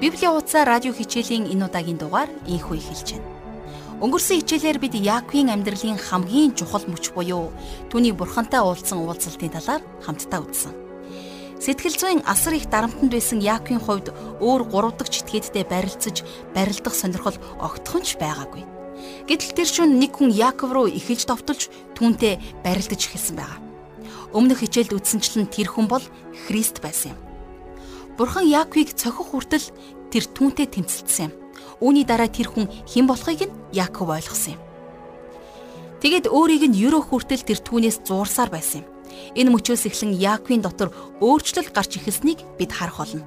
Библийн хуудасаар радио хичээлийн энэ удаагийн дугаар ийхүү эхэлж байна. Өнгөрсөн хичээлээр бид Яаковын амьдралын хамгийн чухал мөч буюу түүний бурхантай уулзсан уулзалтын талаар хамтдаа үзсэн. Сэтгэл зүйн асар их дарамтнд байсан Яаковын хувьд өөр гурав дахь читгээдтэй барилцаж барилдах сонирхол огтхонч байгаагүй. Гэтэл тэр шүн нэг хүн Яаков руу эхэлж товтолж түүнтэй барилдаж эхэлсэн байгаа. Өмнөх хичээлд үтсэнчлэн тэр хүн бол Христ байсан юм. Бурхан Яаковыг цохих хүртэл тэр түүнтэй тэмцэлдсэн юм. Үүний дараа тэр хүн хэн болохыг нь Яаков ойлгосон юм. Тэгэд өөрийг нь ерөөх хүртэл тэр түүнээс зуурсаар байсан юм. Энэ мөчөөс эхлэн Яаковын дотор өөрчлөл гарч ирснийг бид харах болно.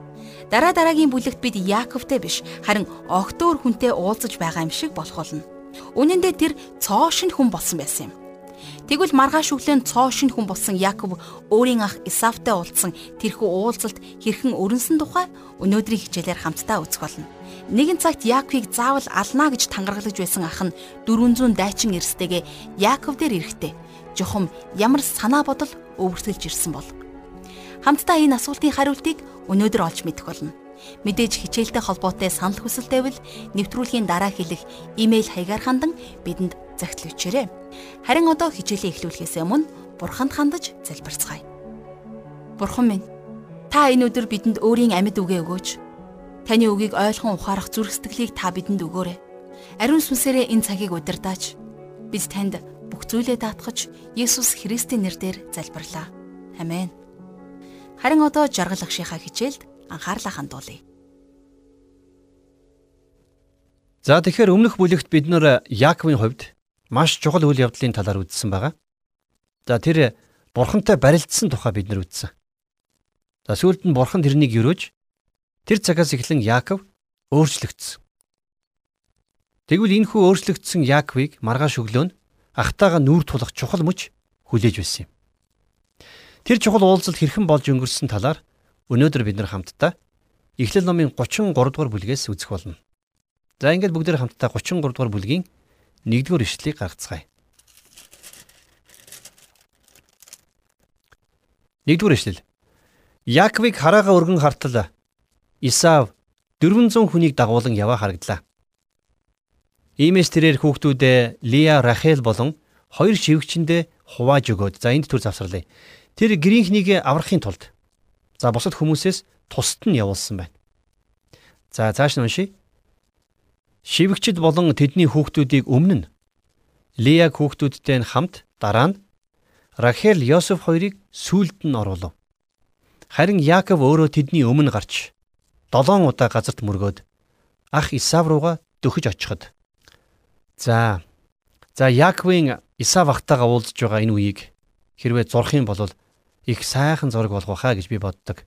Дараа дараагийн бүлэгт бид Яаковтай биш харин огтөөр хүнтэй уулзаж байгаа юм шиг болох болно. Үнэн дээр тэр цоо шин хүн болсон байсан юм. Тэгвэл маргааш өглөө цоо шин хүн болсон Яаков өөрийн ах Исавтай уулзсан тэрхүү уулзалт хэрхэн өрнсөн тухай өнөөдрийн хичээлээр хамтдаа үзэх болно. Нэгэн цагт Яаковыг заавал ална гэж тангаргалж байсан ах нь 400 дайчин эрстэйгээ Яаков дээр ирэхдээ жохом ямар санаа бодол өвөртөлж ирсэн бол. Хамтдаа энэ асуултын хариултыг өнөөдөр олж мэдэх болно. Мэдээж хичээлтэй холбоотой санал хүсэл тавил нэвтрүүлгийн дараа хэлэх имэйл хаягаар хандан бидэнд загтал өчээрэй. Харин одоо хичээлээ эхлүүлэхээс өмнө Бурханд хандаж залбирцгаая. Бурхан минь, та энэ өдөр бидэнд өөрийн амьд үгээ өгөөч. Таны үгийг ойлгон ухаарах зүрх сэтгэлийг та бидэнд өгөөрэй. Ариун сүнсээрээ энэ цагийг удирдаач. Бид танд бүх зүйлээ даатгаж Есүс Христийн нэрээр залбирлаа. Амен. Харин одоо жаргал агшийнхаа хичээлд анхаарлаа хандуулъя. За тэгэхээр өмнөх бүлэгт бид нөр Яаковын хувьд маш чухал үйл явдлын талаар үзсэн байгаа. За тэр бурхантай барилдсан тухай бид нар үзсэн. За сүүлд нь бурхан тэрнийг өрөөж тэр цагаас эхлэн Яаков өөрчлөгдсөн. Тэгвэл энэхүү өөрчлөгдсөн Яаковыг маргааш өглөө нь ахтайгаа нүүр тулах чухал мөч хүлээж байсан юм. Тэр чухал уулзалт хэрхэн болж өнгөрсөн талаар өнөөдөр бид нар хамтдаа Эхлэл номын 33 дугаар бүлгээс үзэх болно. За ингээд бүгдээр хамтдаа 33 дугаар бүлгийн 1-р ишлэлийг гаргацгаая. 1-р ишлэл. Яаковыг хараага өргөн хартал Исав 400 хүнийг дагуулan яваа харагдлаа. Иймээс тэрээр хүүхдүүдээ Лиа, Рахел болон хоёр шивгчэндээ хувааж өгөөд за энд түр завсарлаа. Тэр гэрийнхнийг аврахын тулд за бусад хүмүүсээс тусад нь явуулсан байна. За цааш нь уншия. Шивгчд болон тэдний хүүхдүүдийг өмнө нь Лея хүүхдүүдтэй нь хамт дараа нь Рахел Йосеф хоёрыг сүулт нь оруулав. Харин Яаков өөрөө тэдний өмнө гарч долоон удаа газарт мөргөөд ах Исав руугаа дөхөж очиход. За. За Яаковын Исав ахтайгаа уулзж байгаа энэ үеийг хэрвээ зурх юм бол их сайхан зураг болох байхаа гэж би боддог.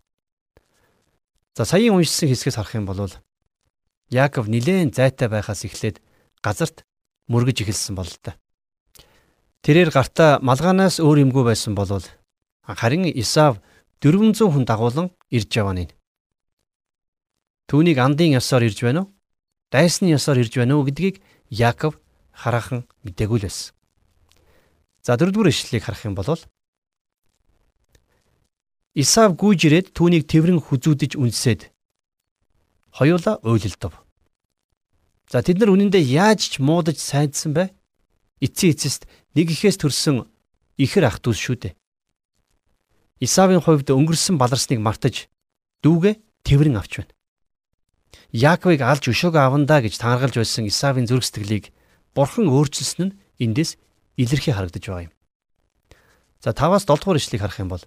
За саяын уншсан хэсгээс харах юм бол Яаков нилээн зайтай байхаас эхлээд газарт мөргөж эхэлсэн бол л та. Тэрээр гартаа малгаанаас өөр юмгүй байсан болвол харин Исав 400 хүн дагуулan ирж яваа нь. Түүнийг андын ёсоор ирж байна уу? Дайсны ёсоор ирж байна уу гэдгийг Яаков хараахан мдэггүй л байсан. За дөрөвдүгээр ишлэлийг харах юм бол Исав гүйж ирээд түүнийг тэрэн хүзүүдэж үнсээд хоёулаа уйлалдав. За тэд нар үнэндээ яаж ч муудаж сайдсан бэ? Эцсийн эцэст нэг ихээс төрсөн ихэр ах дүүс шүү дээ. Исавын хувьд өнгөрсөн баларсныг мартаж дүүгээ тэрэн авч байна. Яаковыг алж өшөөгөө авандаа гэж тангаргалж байсан Исавын зүрх сэтгэлийг бурхан өөрчилсөн нь эндээс илэрхий харагдаж байгаа юм. За 5-аас 7 дугаар ишлэгийг харах юм бол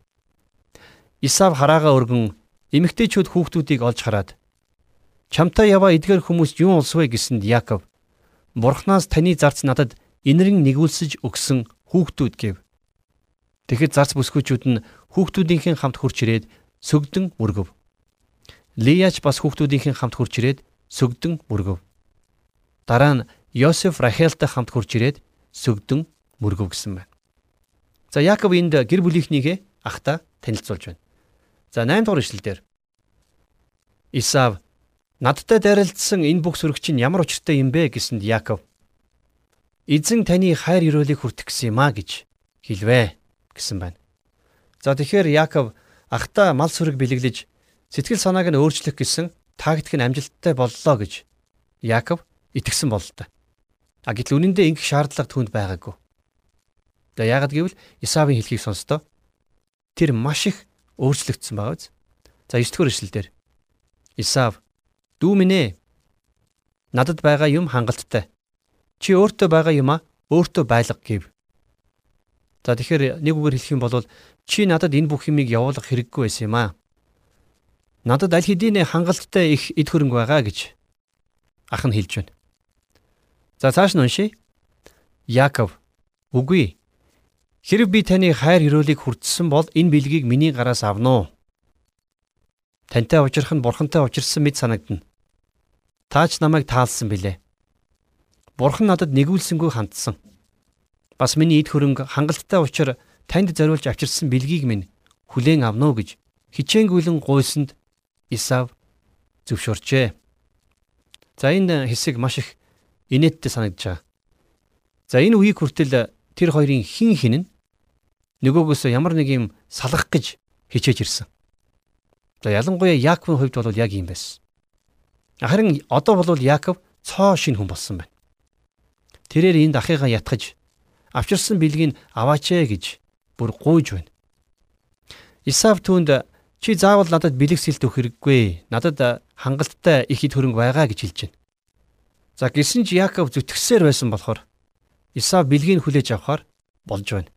Исав хараага өргөн эмэгтэйчүүд хүүхдүүдийг олж хараад Чамтай яваа эдгээр хүмүүс юу улс вэ гэсэнд Яаков Бурханаас таны зарц надад инэрэн нэгүүлсэж өгсөн хүүхдүүд гэв. Тэгэхэд зарц бүсгүүчүүд нь хүүхдүүдийнхэн хамт хурч ирээд сөгдөн мөргөв. Лияч бас хүүхдүүдийнхэн хамт хурч ирээд сөгдөн мөргөв. Дараа нь Йосеф Рахелтай хамт хурч ирээд сөгдөн мөргөв гэсэн байна. За Яаков энд гэр бүлийнхнийгээ ахта танилцуулж байна. За 8 дугаар ишлэлдэр Исав Надтай дайралтсан энэ бүх сүрэг чинь ямар учиртай юм бэ гэсэнд Яаков Эзэн таны хайр өрөөлийг хүртэх гэсэн юм а гэж хэлвэ гэсэн байна. За тэгэхээр Яаков ахта мал сүрэг бэлэглэж сэтгэл санааг нь өөрчлөх гэсэн тактик нь амжилттай боллоо гэж Яаков итгэсэн бол та. А гэтэл үнэндээ ингэх шаардлага түүнд байгаагүй. Тэгээ яагаад гэвэл Исавын хэлхийг сонстоо. Тэр маш их өөрчлөгдсөн байгаа биз. За 9 дугаар эшлэлдэр Исав дүү минь ээ надад байгаа юм хангалттай. Чи өөртөө байгаа юмаа өөртөө байлга гэв. За тэгэхээр нэг үгээр хэлэх юм бол чи надад энэ бүх юмыг явуулах хэрэггүй байсан юм аа. Надад аль хэдийн хангалттай их эд хөрөнгө байгаа гэж ах нь хэлж байна. За цааш нь уншия. Яаков үгүй. Хэрв би таны хайр хөрөөлийг хүртсэн бол энэ бэлгийг миний гараас авна уу? Тантай уулзрах нь бурхантай уулзсан мэд санагдана. Таач намайг таалсан билээ. Бурхан надад нэгүүлсэнгүй хандсан. Бас миний эд хөрөнгө хангалттай учраас танд зориулж авчирсан бэлгийг минь хүлээн авна уу гэж хичээнгүйлэн гуйсанд Исав зөвшөөрчээ. За энэ хэсэг маш их инээдтэй санагдаж байгаа. За энэ үеийг хүртэл тэр хоёрын хин хин нь нөгөөгөөс ямар нэг юм салгах гэж хичээж ирсэн. За ялангуяа Яаковын хувьд бол яг юм байсан. Харин одоо бол Яаков цоо шин хүн болсон байна. Тэрээр энд ахыгаа ятгаж авчирсан бэлгийг аваач ээ гэж бүр гуйж байна. Исав түүнд чи заавал надад бэлэг сэлт өгөх хэрэггүй. Надад хангалттай их хэд хөрөнгө байгаа гэж хэлж байна. За гисэн ч Яаков зүтгэсээр байсан болохоор Исав бэлгийг хүлээж авахар болж байна.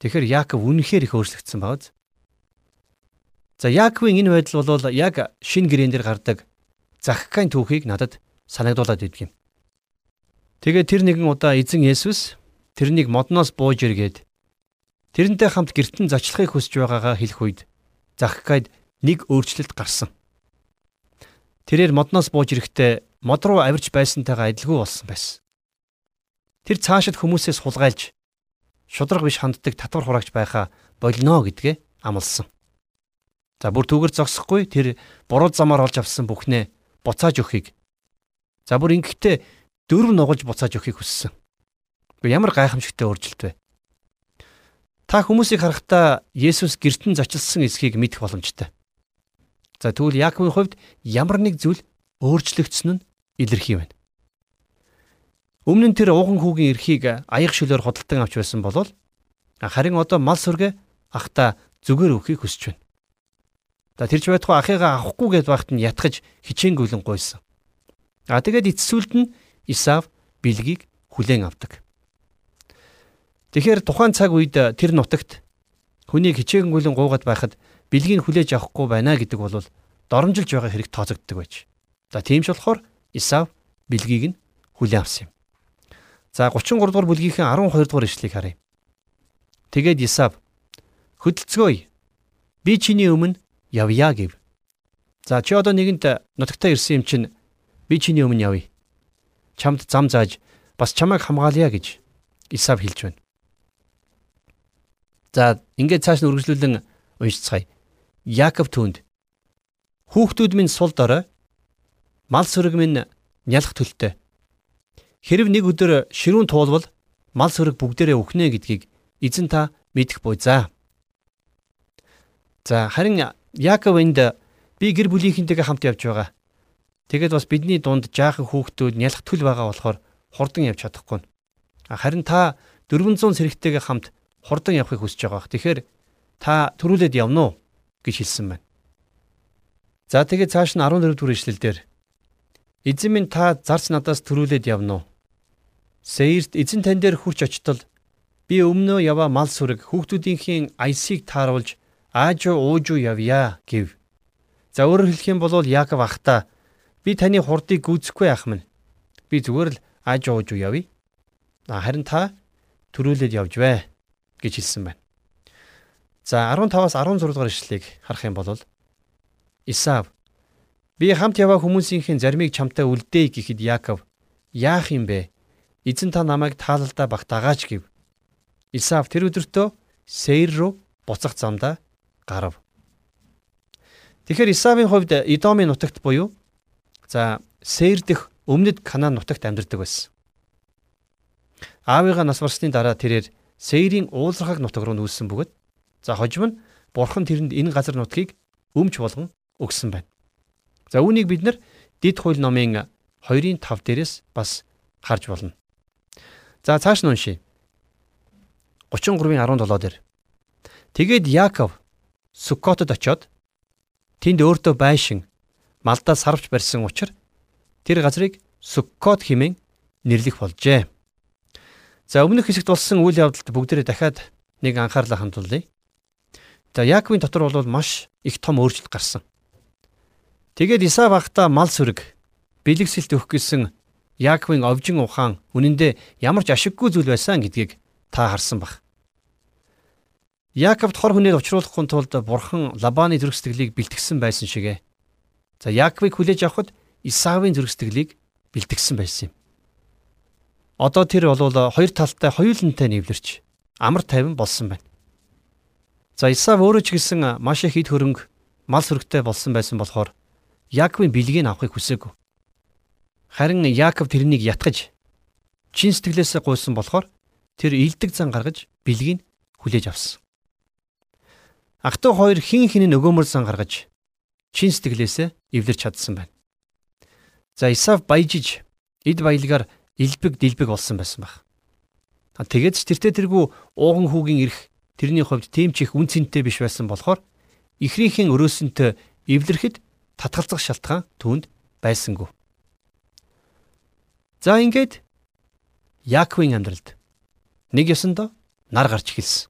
Тэгэхээр Яаков үнэхээр их өөрчлөгдсөн байна. За Яаковын энэ байдал бол яг шин гэрээн дээр гардаг Захкайн түүхийг надад санагдуулад идэг юм. Тэгээд тэр нэгэн удаа эзэн Есүс тэрнийг модноос бууж иргээд тэрнтэй хамт гертэн зочлохыг хүсэж байгаагаа хэлэх үед Захкайд нэг өөрчлөлт гарсан. Тэрээр модноос бууж ирэхдээ мод руу авирч байсантайгаа адилгүй болсон байсан. Тэр цаашид хүмүүсээс хулгайлж шудраг биш ханддаг татвар хураагч байхаа болно гэдгээ амласан. За бүр түгэр зогсохгүй тэр буруу замаар олж авсан бүхнээ буцааж өгөхийг. За бүр ингэхдээ дөрөв нугалж буцааж өгөхийг хүссэн. Ямар гайхамшигтай өөрчлөлт вэ? Та хүмүүсийг харахтаа Есүс гертэн зочилсан эсхийг мэдэх боломжтой. За тэгвэл Яаковын хувьд ямар нэг зүйл өөрчлөгдсөн нь илэрхий байна. Өмнө нь тэр ууган хүүгийн эрхийг аяг шүлээр худалдан авч байсан болол харин одоо мал сүргэ ахта зүгээр өгөхийг хүсэж байна. За тэрч байтугай ахыгаа авахгүй гэд багт нь ятгаж хичээнгүйлэн гуйсан. А тэгээд эцсүүлд нь Исав бэлгийг хүлээн авдаг. Тэгэхээр тухайн цаг үед тэр нутагт хүнийг хичээнгүйлэн гуугаад байхад бэлгийг хүлээж авахгүй байна гэдэг бол доромжилж байгаа хэрэг тооцогддог байж. За тийм ч болохоор Исав бэлгийг нь хүлээн авсан юм. За 33 дугаар бүлгийнхээ 12 дугаар ишлэгийг харъя. Тэгээд Исав хөдөлцгөөе. Би чиний өмнө явъя гэв. За чи одоо нэгэнт нутагтаа ирсэн юм чинь би чиний өмнө явъя. Чамд зам зааж бас чамайг хамгаалъя гэж Исав хэлж байна. За ингээд цааш нь үргэлжлүүлэн уншицгаая. Яаков түүнд хүүхдүүд минь сул дорой мал сүрэг минь нялх төлтөө. Хэрв нэг өдөр ширүүн туулбал мал сүрэг бүгдээрээ өхнө гэдгийг эзэн та мэдэх буй за. За харин Яаков энд би гэр бүлийнхэнтэйгээ хамт явж байгаа. Тэгээд бас бидний дунд жаахан хүүхдүүд нялх төл байгаа болохоор хурдан явж чадахгүй. Харин та 400 сэрэгтэйгээ хамт хурдан явахыг хүсэж байгаа. Тэгэхээр та төрүүлээд явна уу гэж хэлсэн байна. За тэгээд цааш нь 14 дугаар ишлэл дээр Эзэн минь та зарц надаас төрүүлээд явна уу? Сейрт эзэн тань дээр хурч очтол би өмнөө яваа мал сүрэг хүүхдүүдийнхээ аясыг тааруулж аажуу уужуу явъя гэв. За өөрөөр хэлэх юм бол Яаков ахта би таны хурдыг гүйцэхгүй ах минь. Би зүгээр л аажуу уужуу явъя. Харин та төрүүлээд явж бай гэж хэлсэн байна. За 15-аас 16 дугаар ишлэгийг харах юм бол Исав Би хамт яваа хүмүүсийнхээ зармийг чамтай үлдээе гэхэд Яаков яах юм бэ? Эзэн та намайг таалалдаа багтаагач гэв. Исаав тэр өдөртөө Сейр руу буцах замдаа гарав. Тэгэхээр Исаавын хувьд Идомын нутагт буюу за Сейр дэх өмнөд Канаан нутагт амьдардаг байсан. Аавыгаа нас барсны дараа тэрээр Сейрийн уулзрахаг нутаг руу нүүсэн бөгөөд за хожим нь Бурхан тэрэнд энэ газар нутгийг өмч болгон өгсөн байна. За үүнийг бид нар Дид хууль номын 2-ын 5 дээрээс бас харж болно. За цааш нь уншийе. 33-ын 17 дээр. Тэгээд Яаков Суккотод очиод тэнд өөртөө байшин малдаа сарвч барьсан учраас тэр газрыг Суккот хэмээн нэрлэх болжээ. За өмнөх хэсэгт болсон үйл явдалд бүгдээрээ дахиад нэг анхаарлаа хандуулъя. За Яаковын дотор бол маш их том өөрчлөлт гарсан. Тэгээд Исав ахта мал сүрэг бэлэгсэлт өгөх гэсэн Яаковын овжин ухаан үнэндээ ямар ч ашиггүй зүйл байсан гэдгийг та харсан баг. Яаковд хор хүнээд учруулахгүй тулд бурхан Лабаны зүрх сэтгэлийг бэлтгэсэн байсан шигэ. За Яаковыг хүлээж авахд Исавын зүрх сэтгэлийг бэлтгэсэн байсан юм. Одоо тэр бол хоёр талтай хоёулантай нэвлэрч амар тайван болсон байна. За Исав өөрөө ч гэсэн маш их ид хөрөнгө мал сүрэгтэй болсон байсан болохоор Яаковын бэлгийг авахыг хүсээгүй. Харин Яаков тэрнийг ятгаж чин сэтгэлээсээ гуйсан болохоор тэр илдэг зан гаргаж бэлгийг хүлээж авсан. Ах トゥ хоёр хин хин нөгөөмөр зан гаргаж чин сэтгэлээсээ эвлэрч чадсан байна. За Исав баяжиж эд баялгаар илбэг дилбэг болсон байсан баг. Тэгээд ч тэртээ тэргүй ууган хүүгийн ирэх тэрний хувьд тийм ч их үн цэнтэй биш байсан болохоор ихрийнхэн өрөөсөнтөө эвлэрэхэд татгалзах шалтгаан түүнд байсангүй. За ингээд Яаковын амьдралд нэг ёсондоо нар гарч эхэлсэн.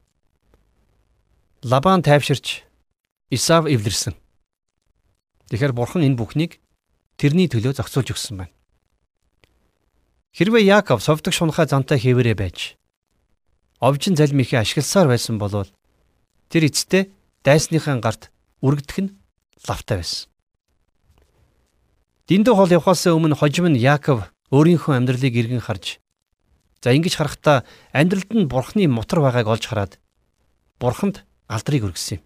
Лабан тайвширч Исав эвлэрсэн. Тэгэхээр бурхан энэ бүхнийг тэрний төлөө зохицуулж өгсөн байна. Хэрвээ Яаков совдог шунхаа зантай хэвээрээ байж овжин залмийнхээ ашигласаар байсан бол тэр эцтэй дайсныхаа гарт үргдэх нь лавтай байсан. Дэндүү хол явхаас өмнө хожим нь Яаков өөрийнхөө амьдралыг иргэн харж за ингэж харахтаа амьдралд нь бурхны мотор байгааг олж хараад бурханд алдрыг өргөсөн юм.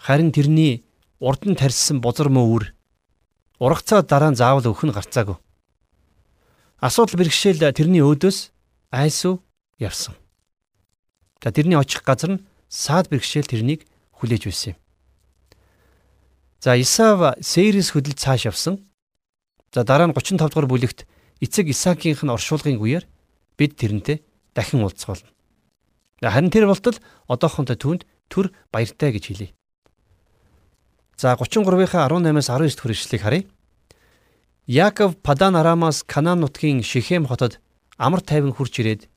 Харин тэрний урд нь тарьсан бузар мөвөр ургацаа дараа нь заавал өхөн гарцаагүй. Асуудал бэрхшээл тэрний өөдөөс айсуу явсан. За тэрний очих газар нь саад бэрхшээл тэрнийг хүлээж байсан юм. За Исав Сейрис хөдөлж цааш явсан. За дараа нь 35 дугаар бүлэгт эцэг Исаакийнх нь оршуулгын үеэр бид тэрнтэй дахин уулзгаална. Харин тэр болтол одоохондоо түүнд төр баяртай гэж хэлье. За 33-ийнхаа 18-аас 19 дэх хүрээшлийг харъя. Яаков Падан Арамаас Канаан нутгийн Шихем хотод амар тайван хурж ирээд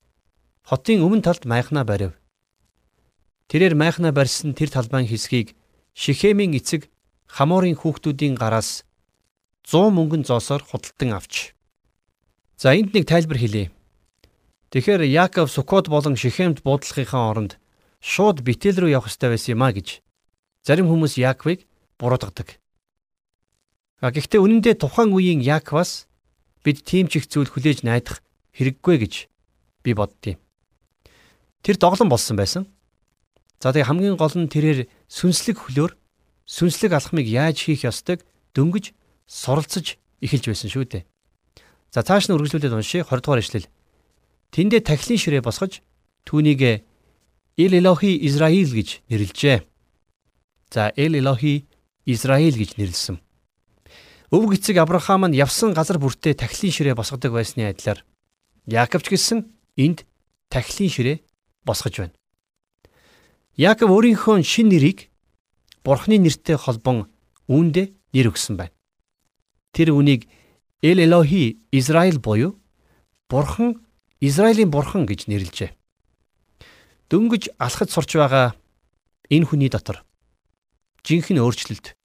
хотын өмнө талд майхнаа барив. Тэрээр майхнаа барьсан тэр талбайн хэсгийг Шихемийн эцэг Хаморын хүүхдүүдийн гараас 100 мөнгөн зоосоор худалдан авч. За энд нэг тайлбар хэлье. Тэгэхээр Яаков Сукот болон Шихемд буудлахынхаа оронд шууд Битэл рүү явах ёстой байсан юм а гэж зарим хүмүүс Яаковыг буруутгадаг. А гэхдээ үнэндээ тухайн үеийн Яаковаас бид тийм ч их зүйл хүлээж найдах хэрэггүй гэж би боддتي. Тэр доглон болсон байсан. За тэгээ хамгийн гол нь тэрээр сүнслэг хөлөөр сүнслэг алхмыг яаж хийх ёстойг дөнгөж суралцж эхэлж байсан шүү дээ. За цааш нь үргэлжлүүлээд уншия 20 дугаар ишлэл. Тэндээ тахилын ширээ босгож түүнийг Эл Элохи Израиль гэж нэрлэжээ. За Эл Элохи Израиль гэж нэрлсэн. Өвөг эцэг Авраам нь явсан газар бүртээ тахилын ширээ босгодог байсны адилаар Яаковч гэсэн энд тахилын ширээ босгож байна. Яаков өөрийнхөө шин нэрийг Бурхны нэртэй холбон үүндээ нэр өгсөн байна. Тэр үнийг Эл Элохи Израиль буюу Бурхан Израилийн Бурхан гэж нэрлэжээ. Дөнгөж алхаж сурч байгаа энэ хүний дотор жинхэнэ өөрчлөлт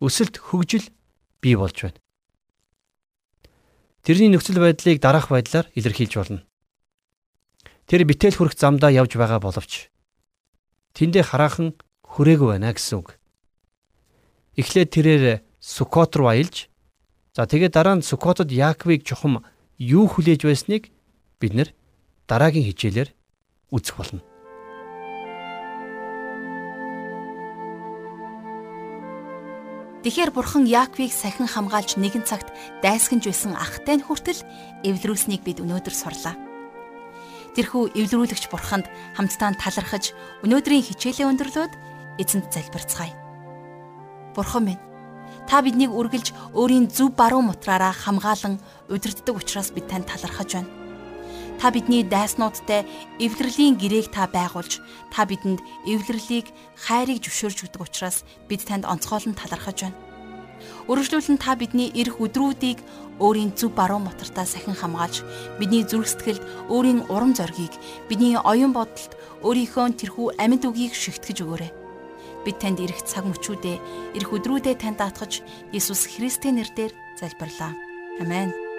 өсөлт хөгжил бий болж байна. Тэрний нөхцөл байдлыг дараах байдлаар илэрхийлж болно. Тэр битэл хүрэх замдаа явж байгаа боловч тэндээ хараахан хүрээгүй байна гэсэн үг. Эхлээд тэрээр Сукот руу аялж За тэгээд дараа нь Сукотод Яаковыг чухам юу хүлээж байсныг бид нэр дараагийн хичээлээр үзэх болно. Тэгэхэр бурхан Яаковыг сахин хамгаалж нэгэн цагт дайсагнж байсан ахтай нь хүртэл эвлэрүүлснийг бид өнөөдөр сурлаа. Тэрхүү эвлэрүүлэгч бурханд хамтдаа талархаж өнөөдрийн хичээлээ өндөрлөөд эзэнт залбирцгаая. Бурхан минь Та биднийг үргэлж өөрийн зөв баруун мутраараа хамгаалan удирддаг учраас бид танд талархаж байна. Та бидний дайснуудтай эвлэрлийн гэрээг та байгуулж, та бидэнд эвлэрлийг, хайрыг зөвшөөрж өгдөг учраас бид танд онцгойлон талархаж байна. Өргөжлүүлэн та бидний эрх өдрүүдийг өөрийн зөв баруун мотортаа сахин хамгаалж, бидний зүрх сэтгэлд өөрийн урам зоригийг, бидний оюун бодолд өөрийнхөө тэрхүү амьд үгийг шигтгэж өгөөрэй. Бид танд ирэх цаг мөчүүдээ, ирэх өдрүүдээ танд даатгаж Иесус Христийн нэрээр залбирлаа. Амен.